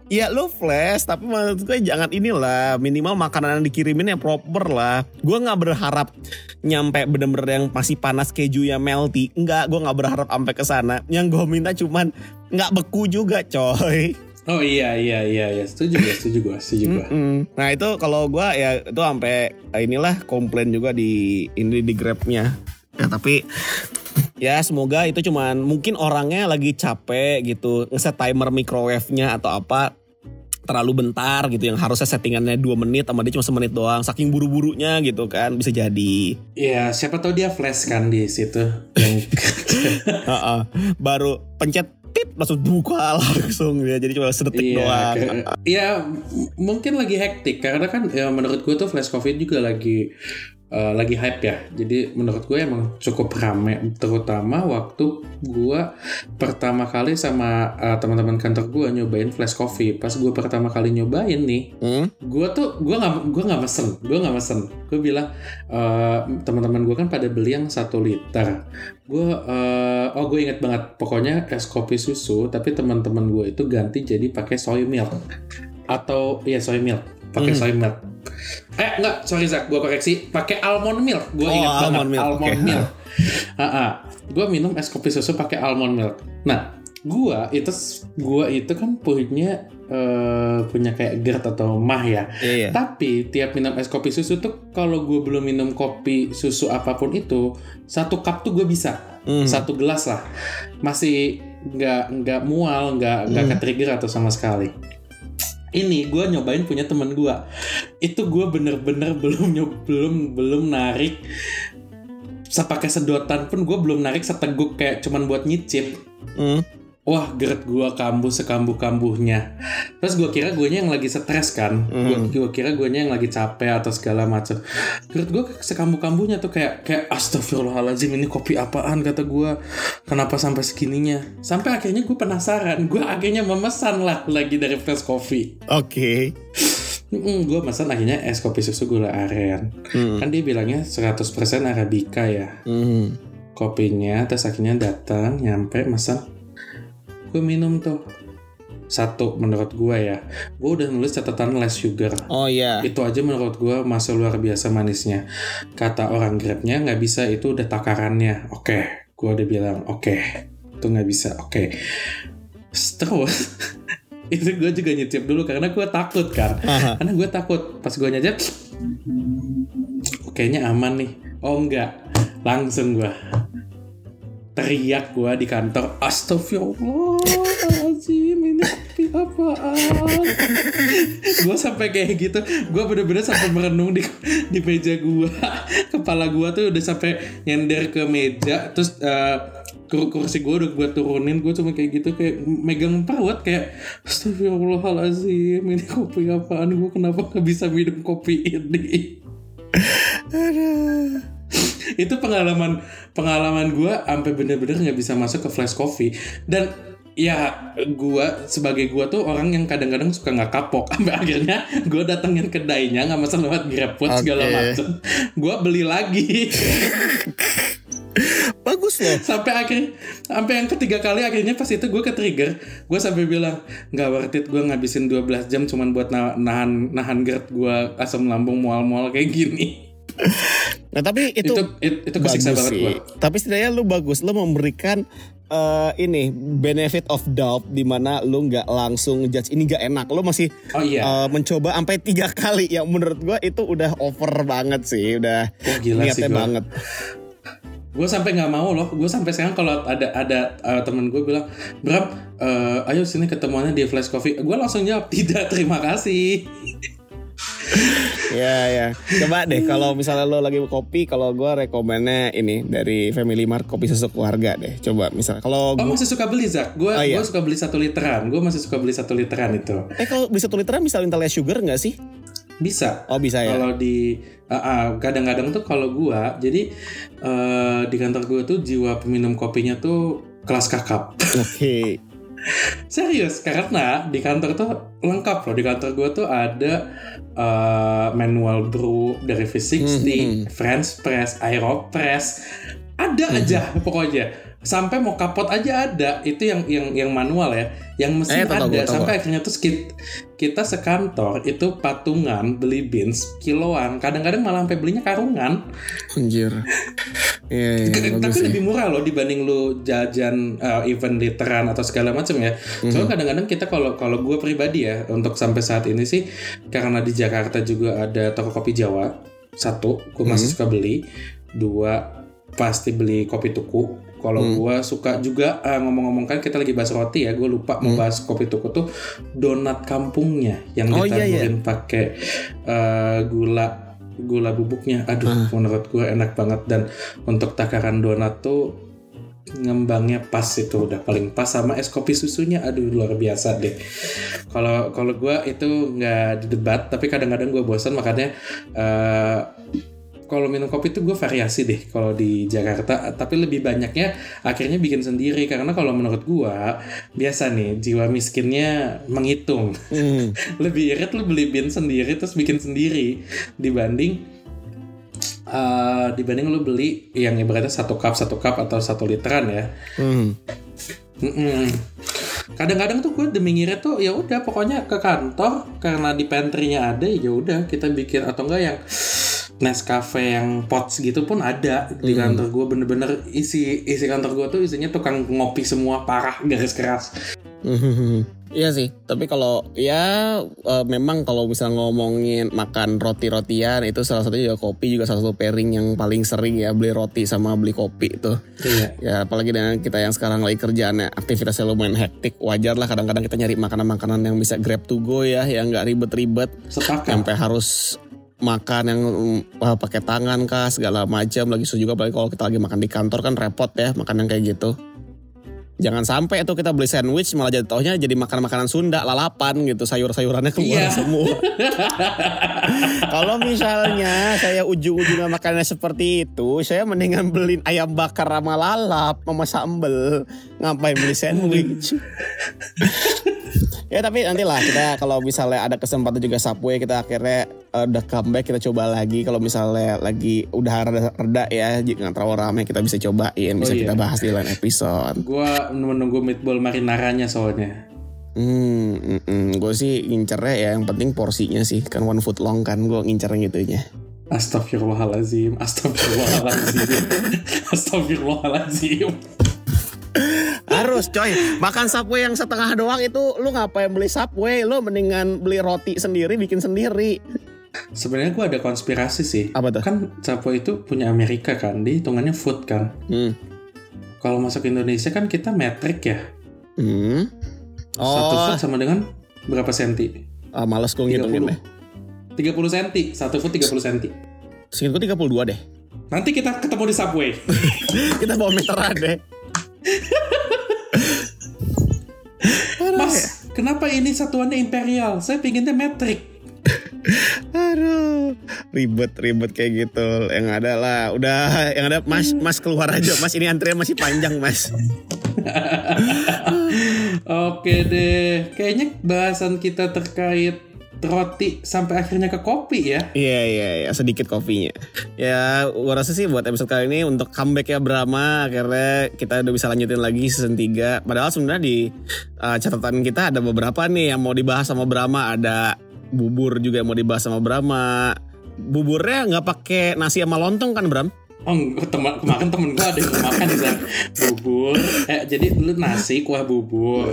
Ya lo flash, tapi maksud gue jangan inilah minimal makanan yang dikirimin yang proper lah. Gue nggak berharap nyampe bener-bener yang masih panas keju yang melty. Enggak, gue nggak berharap sampai ke sana. Yang gue minta cuman nggak beku juga, coy. Oh iya iya iya iya setuju gue setuju gue setuju gue. Nah itu kalau gue ya itu sampai inilah komplain juga di ini di grabnya. Ya tapi ya semoga itu cuman mungkin orangnya lagi capek gitu ngeset timer microwave-nya atau apa terlalu bentar gitu yang harusnya settingannya 2 menit sama dia cuma semenit doang saking buru-burunya gitu kan bisa jadi Iya siapa tahu dia flash kan di situ. Yang Heeh. baru pencet pip langsung buka langsung ya jadi cuma sedetik Iya, doang Iya, mungkin lagi hektik karena kan ya menurut gue tuh Flash Coffee juga lagi eh, lagi hype ya. Jadi menurut gue emang cukup rame, terutama waktu gue pertama kali sama eh, teman-teman kantor gue nyobain Flash Coffee. Pas gue pertama kali nyobain nih, Hmm? gue tuh gue nggak gue nggak mesen, gue nggak mesen. Gue bilang eh, teman-teman gue kan pada beli yang satu liter. Gue eh, oh gue inget banget, pokoknya es kopi susu, tapi teman-teman gue itu ganti jadi pakai soy milk atau iya soy milk, pakai Hmm. soy milk. Eh enggak, sorry Zak, gue koreksi, pakai almond milk. Gue Oh, banget almond milk, almond oke. milk. gue minum es kopi susu pakai almond milk. Nah, gua itu gua itu kan punya eh, punya kayak GERD atau mah ya. iya Tapi tiap minum es kopi susu tuh kalau gue belum minum kopi susu apa pun itu satu cup tuh gue bisa Hmm. satu gelas lah masih nggak nggak mual nggak nggak Hmm. ke-trigger atau sama sekali. Ini gue nyobain punya teman gue itu gue bener-bener belum nyob belum belum narik sepakai sedotan pun gue belum narik seteguk kayak cuman buat nyicip Hmm. Wah, geret gua kambuh sekambuh-kambuhnya. Terus gua kira guanya yang lagi stres kan. Gua, Hmm. gua kira guanya yang lagi capek atau segala macam. Geret gua sekambuh-kambuhnya tuh kayak kayak astagfirullahalazim ini kopi apaan kata gua. Kenapa sampai segininya? Sampai akhirnya gue penasaran. Gua akhirnya memesan lah lagi dari Fresh Coffee. oke Mm, gue pesan akhirnya es kopi susu gula aren. Hmm. Kan dia bilangnya 100% Arabica ya Hmm. kopinya terus akhirnya datang nyampe mesen gue minum tuh. Satu menurut gue ya. Gue udah nulis catatan less sugar. Oh iya. Itu aja menurut gue masih luar biasa manisnya. Kata orang grabnya nggak bisa itu udah takarannya. Oke gue udah bilang oke. Itu nggak bisa oke. Terus itu gue juga nyicip dulu karena gue takut kan? Aha. karena gue takut. Pas gue "Oh, kayaknya aman nih. Oh enggak langsung gue teriak gue di kantor Astagfirullahaladzim ini kopi apaan? Gue sampai kayak gitu gue bener-bener sampai merenung di di meja gue kepala gue tuh udah sampai nyender ke meja terus kur- kursi gue udah gue turunin gue cuma kayak gitu kayak megang perut kayak Astagfirullahaladzim ini kopi apaan? Gue kenapa gak bisa minum kopi ini itu pengalaman pengalaman gue sampai bener-bener nggak bisa masuk ke flash coffee. Dan ya gue sebagai gue tuh orang yang kadang-kadang suka nggak kapok. Sampai akhirnya gue datengin kedainya nggak masalah lewat GrabFood segala Oke. macem. Gue beli lagi. Bagus loh. Sampai akhir sampai yang ketiga kali akhirnya pas itu gue ke trigger gue sampai bilang nggak worth it gue ngabisin 12 jam cuman buat na- nahan nahan GERD gue asam lambung mual-mual kayak gini nah tapi itu, itu itu, itu kesiksa bagus banget sih. gue Tapi setidaknya lu bagus, lu memberikan eh, ini benefit of doubt di mana lu nggak langsung judge. Ini gak enak, lu masih oh iya. eh, mencoba sampai tiga kali. Yang menurut gua itu udah over banget sih, udah Oh, gila sih niatnya gua. banget. gue sampai nggak mau loh. Gue sampai sekarang kalau ada ada uh, temen gue bilang Bram uh, ayo sini ketemuannya di Flash Coffee. Gue langsung jawab tidak terima kasih ya ya. Coba deh kalau misalnya lo lagi kopi kalau gue rekomennya ini dari Family Mart kopi susu keluarga deh. Coba misalnya kalau oh gua- masih suka beli Zak? Gue Oh, iya. gue suka beli satu literan. Gue masih suka beli satu literan itu. Eh kalau bisa satu literan bisa Intellia Sugar nggak sih? Bisa. Oh bisa ya? Kalau di ah, ah, kadang-kadang tuh kalau gua jadi eh, di kantor gua tuh jiwa peminum kopinya tuh kelas kakap. oke Serius karena di kantor tuh lengkap loh. Di kantor gua tuh ada eh, manual brew dari V60, French press, Aeropress. Ada aja pokoknya. Sampai mau kapot aja ada. Itu yang yang yang manual ya. Yang mesin Eh, tahu, ada tahu. sampai akhirnya tuh kita, kita sekantor itu patungan beli beans kiloan. Kadang-kadang malah sampai belinya karungan. anjir iya iya Ke- bagus tapi lebih murah loh dibanding lu jajan uh, event literan atau segala macam ya. Mhm. Soalnya kadang-kadang kita kalau kalau gue pribadi ya untuk sampai saat ini sih karena di Jakarta juga ada toko kopi Jawa satu, gue masih suka beli. Dua pasti beli kopi tuku. Kalau Mhm. gue suka juga uh, ngomong-ngomong kan kita lagi bahas roti ya, gue lupa mau bahas kopi tuku tuh donat kampungnya yang. Oh, iya, ditaburin pakai uh, gula gula bubuknya. Aduh, Ah. menurut gue enak banget dan untuk takaran donat tuh ngembangnya pas itu udah paling pas sama es kopi susunya aduh luar biasa deh kalau kalau gue itu nggak didebat tapi kadang-kadang gue bosan makanya eh, kalau minum kopi tuh gue variasi deh kalau di Jakarta tapi lebih banyaknya akhirnya bikin sendiri karena kalau menurut gue biasa nih jiwa miskinnya menghitung Hmm. lebih irit lu beli bin sendiri terus bikin sendiri dibanding eh, dibanding lu beli yang ibaratnya satu cup satu cup atau satu literan ya Hmm. Mm-mm. kadang-kadang tuh gue demi ngirit tuh ya udah pokoknya ke kantor karena di pantry-nya ada ya udah kita bikin atau enggak yang Nescafe yang pots gitu pun ada di kantor gue bener-bener isi isi kantor gue tuh isinya tukang ngopi semua parah garis keras. Iya sih, tapi kalau ya eh, memang kalau bisa ngomongin makan roti-rotian itu salah satunya juga kopi juga salah satu pairing yang paling sering ya beli roti sama beli kopi itu. iya. Ya apalagi dengan kita yang sekarang lagi kerjaannya aktivitasnya lumayan hektik, wajar lah kadang-kadang kita nyari makanan-makanan yang bisa grab to go ya, yang nggak ribet-ribet, sepakat. Sampai harus makan yang wah, pakai tangan kah segala macam. Lagi susah juga apalagi kalau kita lagi makan di kantor kan repot ya makan yang kayak gitu. Jangan sampai tuh kita beli sandwich malah jadi taunya jadi makan makanan Sunda lalapan gitu sayur-sayurannya keluar Iya. semua. Kalau misalnya saya ujung-ujungnya makannya seperti itu saya mendingan beli ayam bakar sama lalap sama sambel. Ngapain beli sandwich Ya tapi nantilah kita kalau misalnya ada kesempatan juga Subway kita akhirnya eh, udah comeback kita coba lagi kalau misalnya lagi udah reda, reda ya jangan terlalu ramai kita bisa cobain bisa Oh, kita iya. bahas di lain episode. gue menunggu meatball marinaranya soalnya Hmm, gue sih ngincernya ya yang penting porsinya sih kan one foot long kan gue ngincer yang itunya. Astagfirullahalazim, astagfirullahalazim, astagfirullahalazim. Harus coy makan Subway yang setengah doang itu lu ngapain beli Subway lu mendingan beli roti sendiri bikin sendiri. Sebenarnya gue ada konspirasi sih. Apa tuh? Kan Subway itu punya Amerika kan, dia hitungannya food kan. Hmm. Kalau masuk Indonesia kan kita metrik ya. Hmm. Satu Oh, food sama dengan berapa senti? ah, males gue ngitungin deh. 30 senti, satu food 30 senti. Segitu 32 deh. Nanti kita ketemu di Subway. Kita bawa meteran deh. Mas, kenapa ini satuannya imperial? Saya pinginnya metrik. Aduh, ribet ribet kayak gitu. Yang ada lah, udah yang ada Mas Mas keluar aja. Mas ini antrian masih panjang, Mas. Oke deh, kayaknya bahasan kita terkait roti sampai akhirnya ke kopi ya. Iya iya iya sedikit kopinya. Ya gua rasa sih buat episode kali ini untuk comeback ya Brahma akhirnya kita udah bisa lanjutin lagi season 3. Padahal sebenarnya di uh, catatan kita ada beberapa nih yang mau dibahas sama Brahma ada bubur juga yang mau dibahas sama Brahma. Buburnya nggak pakai nasi sama lontong kan Bram? Oh, teman kemarin temen gue ada yang makan di sana. bubur. Eh, jadi lu nasi kuah bubur.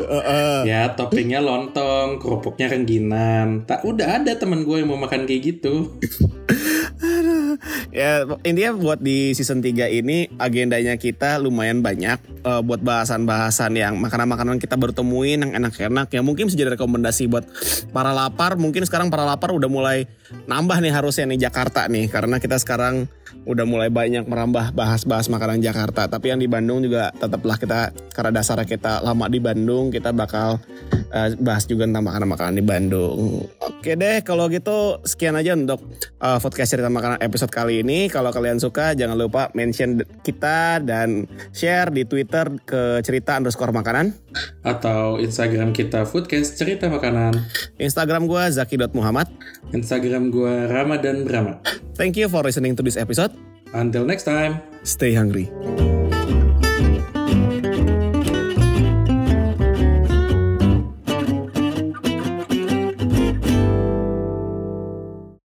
Ya, toppingnya lontong, kerupuknya rengginan. Tak udah ada temen gue yang mau makan kayak gitu. Ya intinya buat di season 3 ini agendanya kita lumayan banyak eh, buat bahasan-bahasan yang makanan-makanan kita baru temuin yang enak-enak yang mungkin bisa jadi rekomendasi buat para lapar mungkin sekarang para lapar udah mulai nambah nih harusnya nih Jakarta nih karena kita sekarang udah mulai banyak merambah bahas-bahas makanan Jakarta. Tapi yang di Bandung juga tetaplah kita karena dasar kita lama di Bandung kita bakal eh, bahas juga tentang makanan-makanan di Bandung. Oke deh kalau gitu sekian aja untuk eh, podcast cerita makanan episode kali ini. Kalau kalian suka jangan lupa mention kita dan share di Twitter ke cerita underscore makanan. Atau Instagram kita Foodcast Cerita Makanan. Instagram gue zaki.muhammad Instagram gua Ramadan Brahma. thank you for listening to this episode Until next time. stay hungry